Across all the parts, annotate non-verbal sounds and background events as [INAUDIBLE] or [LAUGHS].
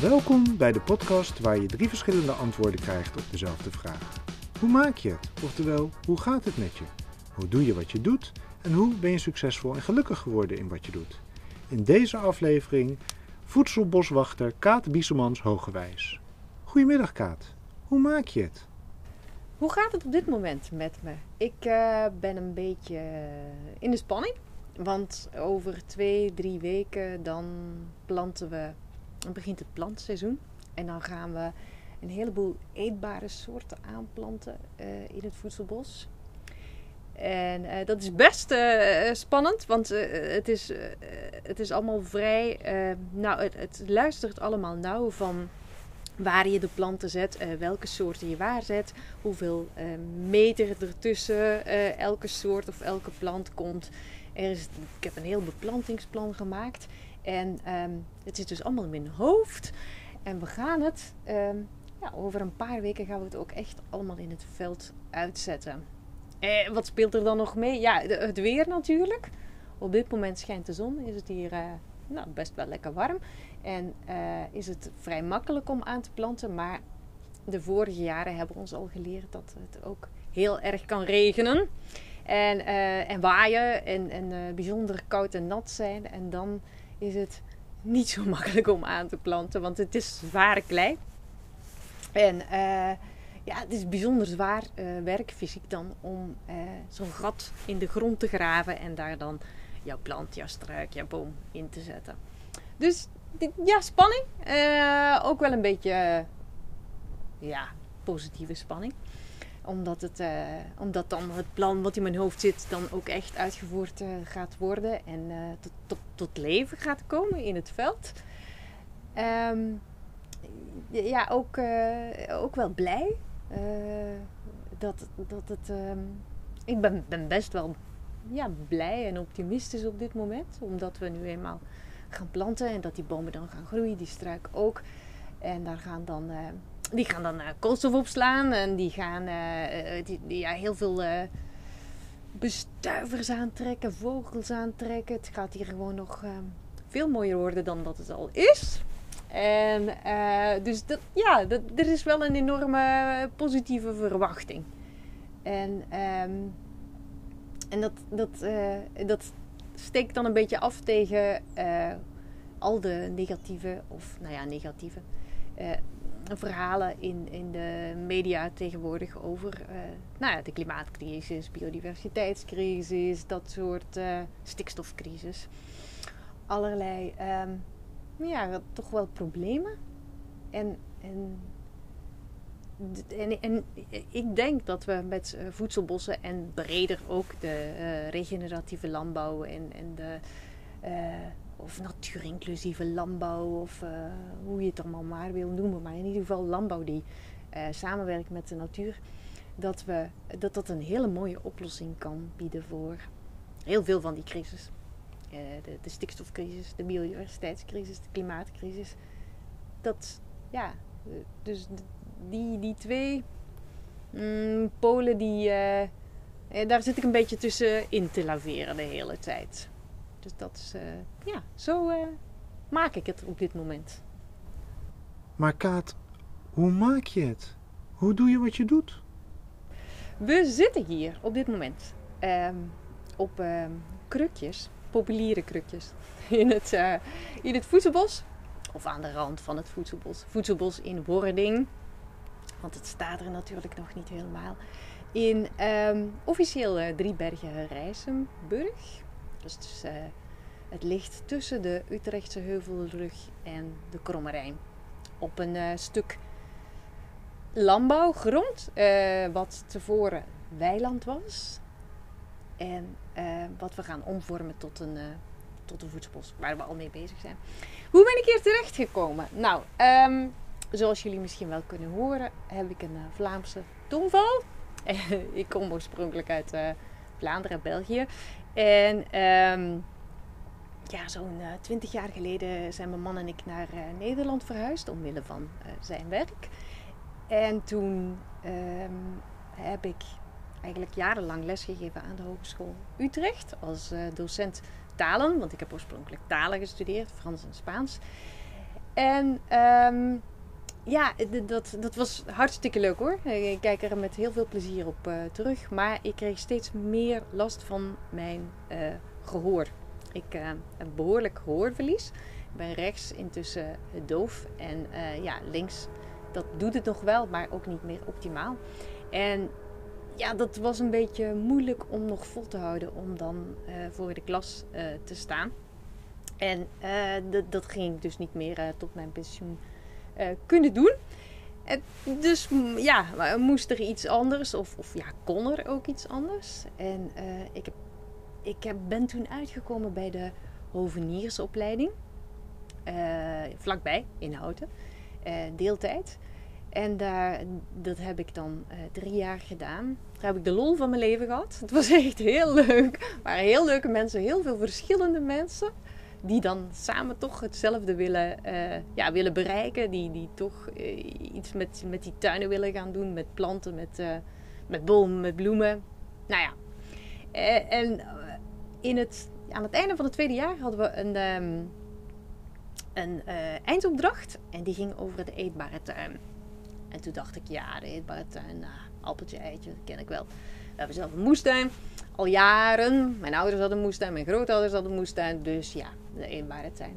Welkom bij de podcast waar je drie verschillende antwoorden krijgt op dezelfde vraag. Hoe maak je het? Oftewel, hoe gaat het met je? Hoe doe je wat je doet? En hoe ben je succesvol en gelukkig geworden in wat je doet? In deze aflevering voedselboswachter Kaat Biesemans Hogewijs. Goedemiddag Kaat, hoe maak je het? Hoe gaat het op dit moment met me? Ik eh, ben een beetje in de spanning. Want over twee, drie weken dan planten we. Dan begint het plantseizoen. En dan gaan we een heleboel eetbare soorten aanplanten uh, in het voedselbos. En uh, dat is best uh, spannend, want het, is, het is allemaal vrij. nou, het, het, luistert allemaal nauw van waar je de planten zet, welke soorten je waar zet, hoeveel meter ertussen elke soort of elke plant komt. Er is, ik heb een heel beplantingsplan gemaakt. En um, het zit dus allemaal in mijn hoofd. En we gaan het, um, ja, over een paar weken gaan we het ook echt allemaal in het veld uitzetten. Eh, wat speelt er dan nog mee? Ja, het weer natuurlijk. Op dit moment schijnt de zon, is het hier uh, nou, best wel lekker warm. En uh, is het vrij makkelijk om aan te planten. Maar de vorige jaren hebben ons al geleerd dat het ook heel erg kan regenen. En, uh, en waaien en, en bijzonder koud en nat zijn. En dan is het niet zo [LAUGHS] makkelijk om aan te planten, want het is zware klei. En uh, ja, het is bijzonder zwaar werk, fysiek dan, om zo'n gat in de grond te graven en daar dan jouw plant, jouw struik, jouw boom in te zetten. Dus ja, spanning. ook wel een beetje ja, positieve spanning omdat, het, uh, omdat dan het plan wat in mijn hoofd zit dan ook echt uitgevoerd uh, gaat worden en uh, tot, tot, tot, leven gaat komen in het veld. Um, ja, ook, ook wel blij. dat, dat het, um, ik ben, ben best wel ja, blij en optimistisch op dit moment. Omdat we nu eenmaal gaan planten en dat die bomen dan gaan groeien, die struik ook. En daar gaan dan die gaan dan uh, koolstof opslaan en die gaan die, die, ja, heel veel bestuivers aantrekken, vogels aantrekken. Het gaat hier gewoon nog veel mooier worden dan dat het al is. En dus dat, ja, dat, er is wel een enorme positieve verwachting. En, um, en dat, dat, dat steekt dan een beetje af tegen al de negatieve, of nou ja, negatieve verhalen in, in de media tegenwoordig over uh, nou ja, de klimaatcrisis, biodiversiteitscrisis, dat soort uh, stikstofcrisis. Allerlei um, ja, toch wel problemen. En, en, en, ik denk dat we met eh, voedselbossen en breder ook de regeneratieve landbouw en, en de of natuurinclusieve landbouw, of uh, hoe je het allemaal maar wil noemen. Maar in ieder geval landbouw die uh, samenwerkt met de natuur. Dat, we, dat dat een hele mooie oplossing kan bieden voor heel veel van die crisis. Uh, de, de, stikstofcrisis, de biodiversiteitscrisis, de klimaatcrisis. Dat, ja, dus die, die twee mm, polen, die, daar zit ik een beetje tussen in te laveren de hele tijd. Dus dat is, uh, ja, zo uh, maak ik het op dit moment. Maar Kaat, hoe maak je het? Hoe doe je wat je doet? We zitten hier op dit moment um, op um, krukjes, populiere krukjes, [LAUGHS] in het, uh, in het voedselbos. Of aan de rand van het voedselbos. Voedselbos in wording. Want het staat er natuurlijk nog niet helemaal. In um, officieel Driebergen Dus uh, het ligt tussen de Utrechtse Heuvelrug en de Krommerijn. Op een uh, stuk landbouwgrond, uh, wat tevoren weiland was. En wat we gaan omvormen tot een, tot een voedselbos, waar we al mee bezig zijn. Hoe ben ik hier terecht gekomen? Nou, um, zoals jullie misschien wel kunnen horen, heb ik een Vlaamse tongval. [LAUGHS] ik kom oorspronkelijk uit Vlaanderen, België. En um, ja, zo'n uh, twintig jaar geleden zijn mijn man en ik naar uh, Nederland verhuisd omwille van uh, zijn werk. En toen um, heb ik eigenlijk jarenlang lesgegeven aan de Hogeschool Utrecht als docent talen, want ik heb oorspronkelijk talen gestudeerd, Frans en Spaans. En ehm, ja, dat, dat was hartstikke leuk hoor. Ik kijk er met heel veel plezier op eh, terug. Maar ik kreeg steeds meer last van mijn eh, gehoor. Ik eh, heb behoorlijk gehoorverlies. Ik ben rechts intussen doof. En ja, links, dat doet het nog wel, maar ook niet meer optimaal. En ja, dat was een beetje moeilijk om nog vol te houden om dan voor de klas te staan. En dat- ging dus niet meer tot mijn pensioen eh, kunnen doen. En dus ja, moest er iets anders of, of ja, kon er ook iets anders. En eh, ik, heb, ik heb, ben toen uitgekomen bij de hoveniersopleiding. eh, vlakbij, in Houten. deeltijd. En daar, dat heb ik dan drie jaar gedaan. Daar heb ik de lol van mijn leven gehad. Het was [LAUGHS] echt heel leuk. Waren heel leuke mensen, heel veel verschillende mensen. Die dan samen toch hetzelfde willen, eh, ja, willen bereiken. Die, die toch eh, iets met, met die tuinen willen gaan doen. Met planten, met, eh, met bomen, met bloemen. Nou ja. En in het, aan het einde van het tweede jaar hadden we een, ehm, een eindopdracht. En die ging over de eetbare tuin. En toen dacht ik, ja, de eetbare tuin, nou, appeltje, eitje, dat ken ik wel. We hebben zelf een moestuin, al jaren. Mijn ouders hadden een moestuin, mijn grootouders hadden een moestuin. Dus ja, de eetbare tuin.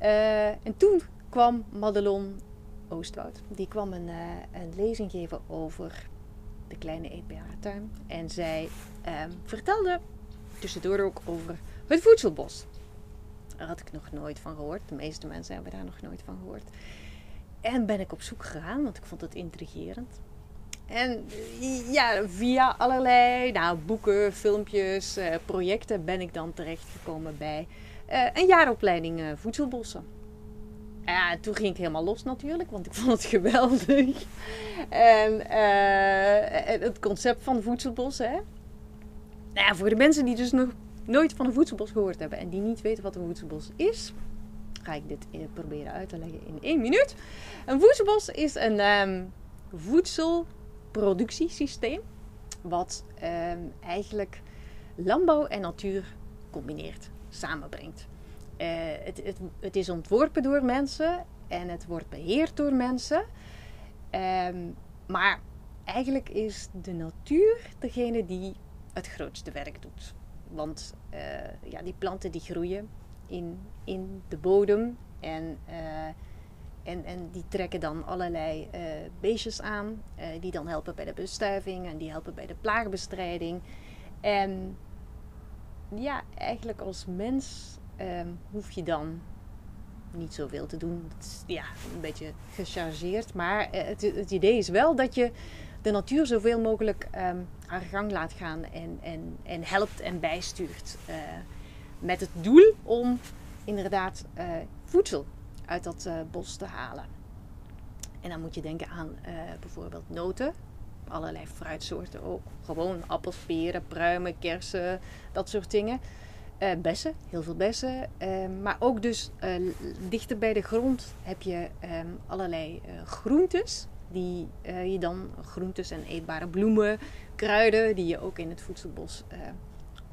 Eh, en toen kwam Madelon Oostwoud. Die kwam een, eh, een lezing geven over de kleine eetbare tuin. En zij ehm, vertelde tussendoor ook over het voedselbos. Daar had ik nog nooit van gehoord. De meeste mensen hebben daar nog nooit van gehoord. En ben ik op zoek gegaan, want ik vond het intrigerend. En eh, ja, via allerlei nou, boeken, filmpjes, projecten ben ik dan terechtgekomen bij eh, een jaaropleiding eh, voedselbossen. Ja, en toen ging ik helemaal los natuurlijk, want ik [LAUGHS] vond het geweldig. En eh, het concept van voedselbossen, hè. Nou voor de mensen die dus nog nooit van een voedselbos gehoord hebben en die niet weten wat een voedselbos is, ga ik dit proberen uit te leggen in één minuut. Een voedselbos is een ehm, voedselproductiesysteem wat ehm, eigenlijk landbouw en natuur combineert, samenbrengt. Eh, het, het, het is ontworpen door mensen en het wordt beheerd door mensen. Ehm, maar eigenlijk is de natuur degene die het grootste werk doet. Want eh, ja, die planten die groeien in, in de bodem en, eh, en, en die trekken dan allerlei beestjes aan. die dan helpen bij de bestuiving en die helpen bij de plaagbestrijding. En ja, eigenlijk als mens ehm, hoef je dan niet zoveel te doen. Het is, ja, een beetje gechargeerd. Maar eh, het, het idee is wel dat je de natuur zoveel mogelijk ehm, haar gang laat gaan en, en, en helpt en bijstuurt. eh, met het doel om inderdaad eh, voedsel uit dat bos te halen. En dan moet je denken aan bijvoorbeeld noten, allerlei fruitsoorten ook. Gewoon appels, peren, pruimen, kersen, dat soort dingen. Eh, bessen, heel veel bessen. Eh, maar ook dus eh, dichter bij de grond heb je ehm, allerlei eh, groentes. Die je dan, groentes en eetbare bloemen, kruiden, die je ook in het voedselbos eh,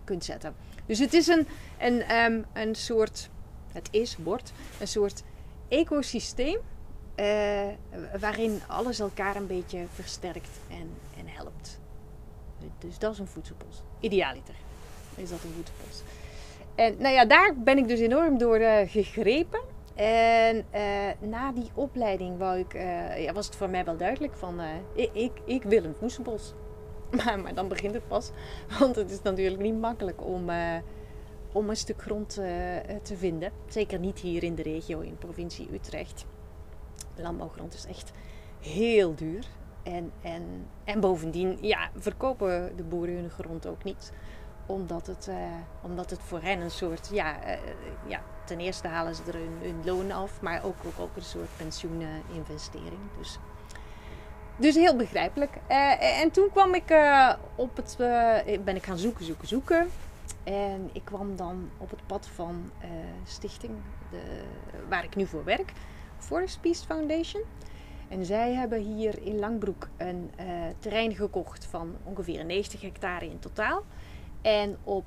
kunt zetten. Dus het is een, een, ehm, een soort, het is, wordt, een soort ecosysteem eh, waarin alles elkaar een beetje versterkt en, en helpt. Dus dat is een voedselbos. Idealiter is dat een voedselbos. En nou ja, daar ben ik dus enorm door eh, gegrepen. En eh, na die opleiding wou ik, ja, was het voor mij wel duidelijk van, ik, ik, ik wil een voedselbos. [LAUGHS] Maar, maar dan begint het pas. Want het is natuurlijk niet makkelijk om, om een stuk grond te vinden. Zeker niet hier in de regio, in de provincie Utrecht. Landbouwgrond is echt heel duur. En, en, en bovendien ja, verkopen de boeren hun grond ook niet. Omdat het, eh, omdat het voor hen een soort, ja, eh, ja, ten eerste halen ze er hun, loon af, maar ook, ook, ook een soort pensioeninvestering. Dus, dus heel begrijpelijk. Eh, en toen kwam ik op het, ben ik gaan zoeken, zoeken, zoeken. En ik kwam dan op het pad van stichting de, waar ik nu voor werk, Forest Peace Foundation. En zij hebben hier in Langbroek een eh, terrein gekocht van ongeveer 90 hectare in totaal. En op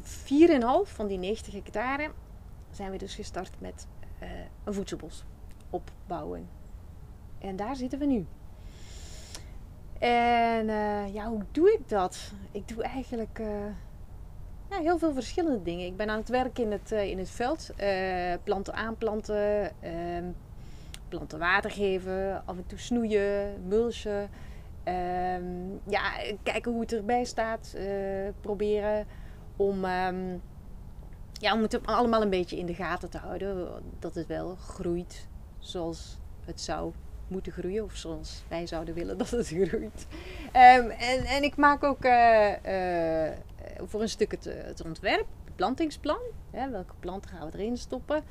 4,5 van die 90 hectare zijn we dus gestart met eh, een voedselbos. opbouwen. En daar zitten we nu. En uh, ja, hoe doe ik dat? Ik doe eigenlijk ja, heel veel verschillende dingen. Ik ben aan het werk in het, in het veld. planten aanplanten, ehm, planten water geven, af en toe snoeien, mulchen. Ehm, ja, kijken hoe het erbij staat. proberen om, um, ja, om het allemaal een beetje in de gaten te houden. Dat het wel groeit zoals het zou moeten groeien. Of zoals wij zouden willen dat het [LAUGHS] groeit. Um, en, en ik maak ook uh, uh, voor een stuk het, het ontwerp, het plantingsplan. Welke planten gaan we erin stoppen.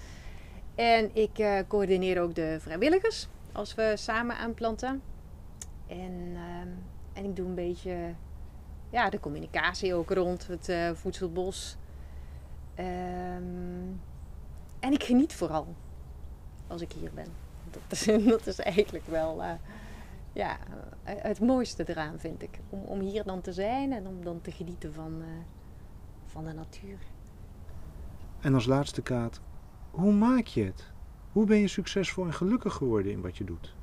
En ik uh, coördineer ook de vrijwilligers als we samen aanplanten. En, um, en ik doe een beetje ja, de communicatie ook rond het voedselbos. Um, en ik geniet vooral als ik hier ben dat is, [LAUGHS] dat is eigenlijk wel uh, ja, het mooiste eraan, vind ik. Om, om hier dan te zijn en om dan te genieten van, van de natuur. En als laatste kaart, hoe maak je het? Hoe ben je succesvol en gelukkig geworden in wat je doet?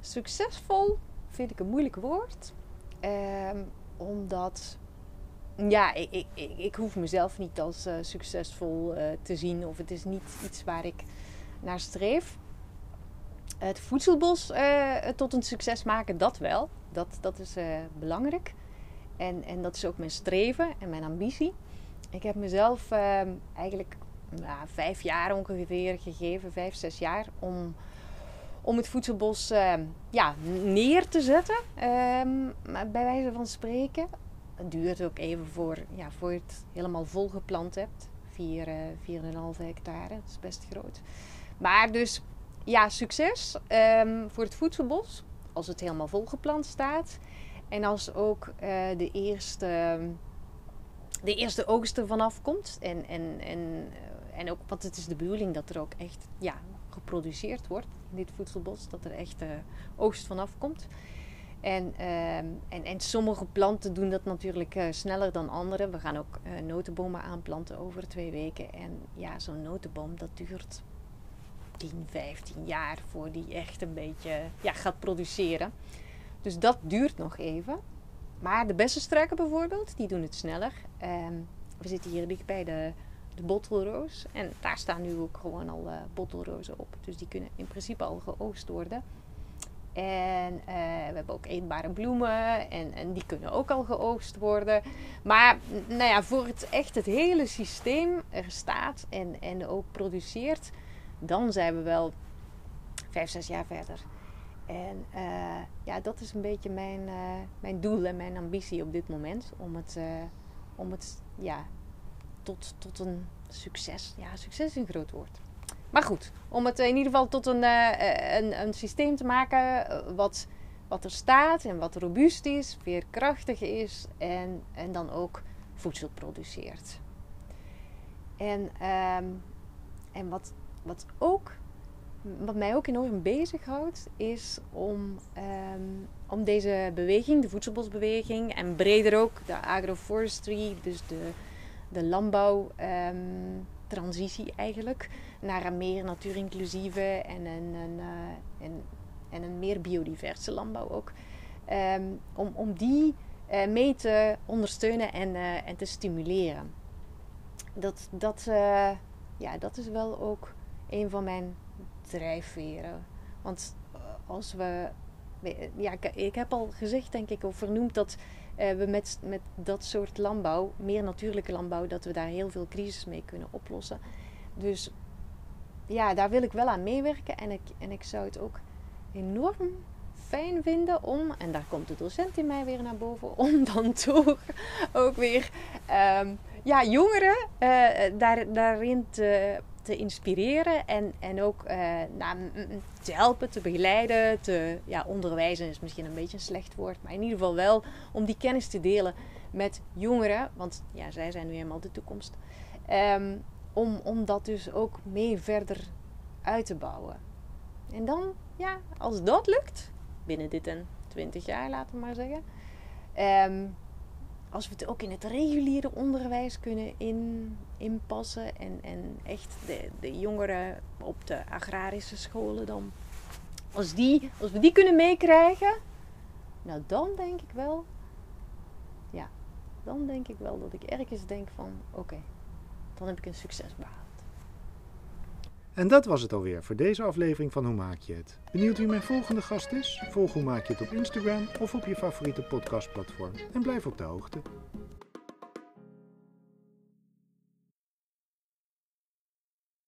Succesvol vind ik een moeilijk woord. Um, omdat ja, ik, ik, ik, hoef mezelf niet als uh, succesvol uh, te zien. Of het is niet iets waar ik naar streef het voedselbos uh, tot een succes maken, dat wel. Dat, dat is belangrijk. En, en dat is ook mijn streven en mijn ambitie. Ik heb mezelf uh, eigenlijk vijf jaar ongeveer gegeven, vijf, zes jaar, om, om het voedselbos ehm, ja, neer te zetten. Ehm, bij wijze van spreken. Het duurt ook even voor, ja, voor je het helemaal volgeplant hebt. 4, 4,5 hectare, dat is best groot. Maar dus ja, succes um, voor het voedselbos. Als het helemaal volgeplant staat. En als ook uh, de, eerste, de eerste oogst er vanaf komt. En, en, en, en ook, want het is de bedoeling dat er ook echt ja, geproduceerd wordt in dit voedselbos. Dat er echt uh, oogst vanaf komt. En, um, en, en sommige planten doen dat natuurlijk uh, sneller dan andere. We gaan ook uh, notenbomen aanplanten over twee weken. En ja, zo'n notenboom dat duurt 10, 15 jaar voor die echt een beetje ja, gaat produceren. Dus dat duurt nog even. Maar de bessenstruiken bijvoorbeeld, die doen het sneller. Um, we zitten hier dicht bij de, de bottelroos. En daar staan nu ook gewoon al uh, bottelrozen op. Dus die kunnen in principe al geoogst worden. En uh, we hebben ook eetbare bloemen en, en die kunnen ook al geoogst worden. Maar nou ja, voor het echt het hele systeem er staat en, en ook produceert, dan zijn we wel vijf, zes jaar verder. En uh, ja, dat is een beetje mijn, mijn doel en mijn ambitie op dit moment. Om het, om het ja, tot, tot een succes. Ja, succes is een groot woord. Maar goed, om het in ieder geval tot een, een, een systeem te maken wat, wat er staat en wat robuust is, veerkrachtig is en, en dan ook voedsel produceert. En, um, en wat wat ook wat mij ook enorm bezighoudt, is om, um, om deze beweging, de voedselbosbeweging, en breder ook de agroforestry, dus de, de landbouwtransitie um, eigenlijk, naar een meer natuurinclusieve en een, uh, en, en een meer biodiverse landbouw ook. Um, om, om die uh, mee te ondersteunen en, uh, en te stimuleren. Dat, dat, ja, dat is wel ook een van mijn drijfveren. Want eh, als we. Ja, ik heb al gezegd, denk ik, of vernoemd dat we met, met dat soort landbouw, meer natuurlijke landbouw, dat we daar heel veel crisis mee kunnen oplossen. Dus ja, daar wil ik wel aan meewerken. En ik, en ik zou het ook enorm fijn vinden om, en daar komt de docent in mij weer naar boven, [LAUGHS] om dan toch ook weer um, ja, jongeren uh, daar, daarin te te inspireren en, en ook uh, nou, te helpen, te begeleiden, te ja, onderwijzen is misschien een beetje een slecht woord, maar in ieder geval wel om die kennis te delen met jongeren, want ja, zij zijn nu helemaal de toekomst. Um, om, om dat dus ook mee verder uit te bouwen. En dan, ja, als dat lukt, binnen dit en 20 jaar, laten we maar zeggen. Um, als we het ook in het reguliere onderwijs kunnen in, inpassen en, en echt de, de jongeren op de agrarische scholen dan, als, die, als we die kunnen meekrijgen, nou dan denk ik wel, ja, dan denk ik wel dat ik ergens denk van oké, dan heb ik een succes behaald. En dat was het alweer voor deze aflevering van Hoe Maak Je Het? Benieuwd wie mijn volgende gast is? Volg Hoe Maak Je Het op Instagram of op je favoriete podcastplatform en blijf op de hoogte.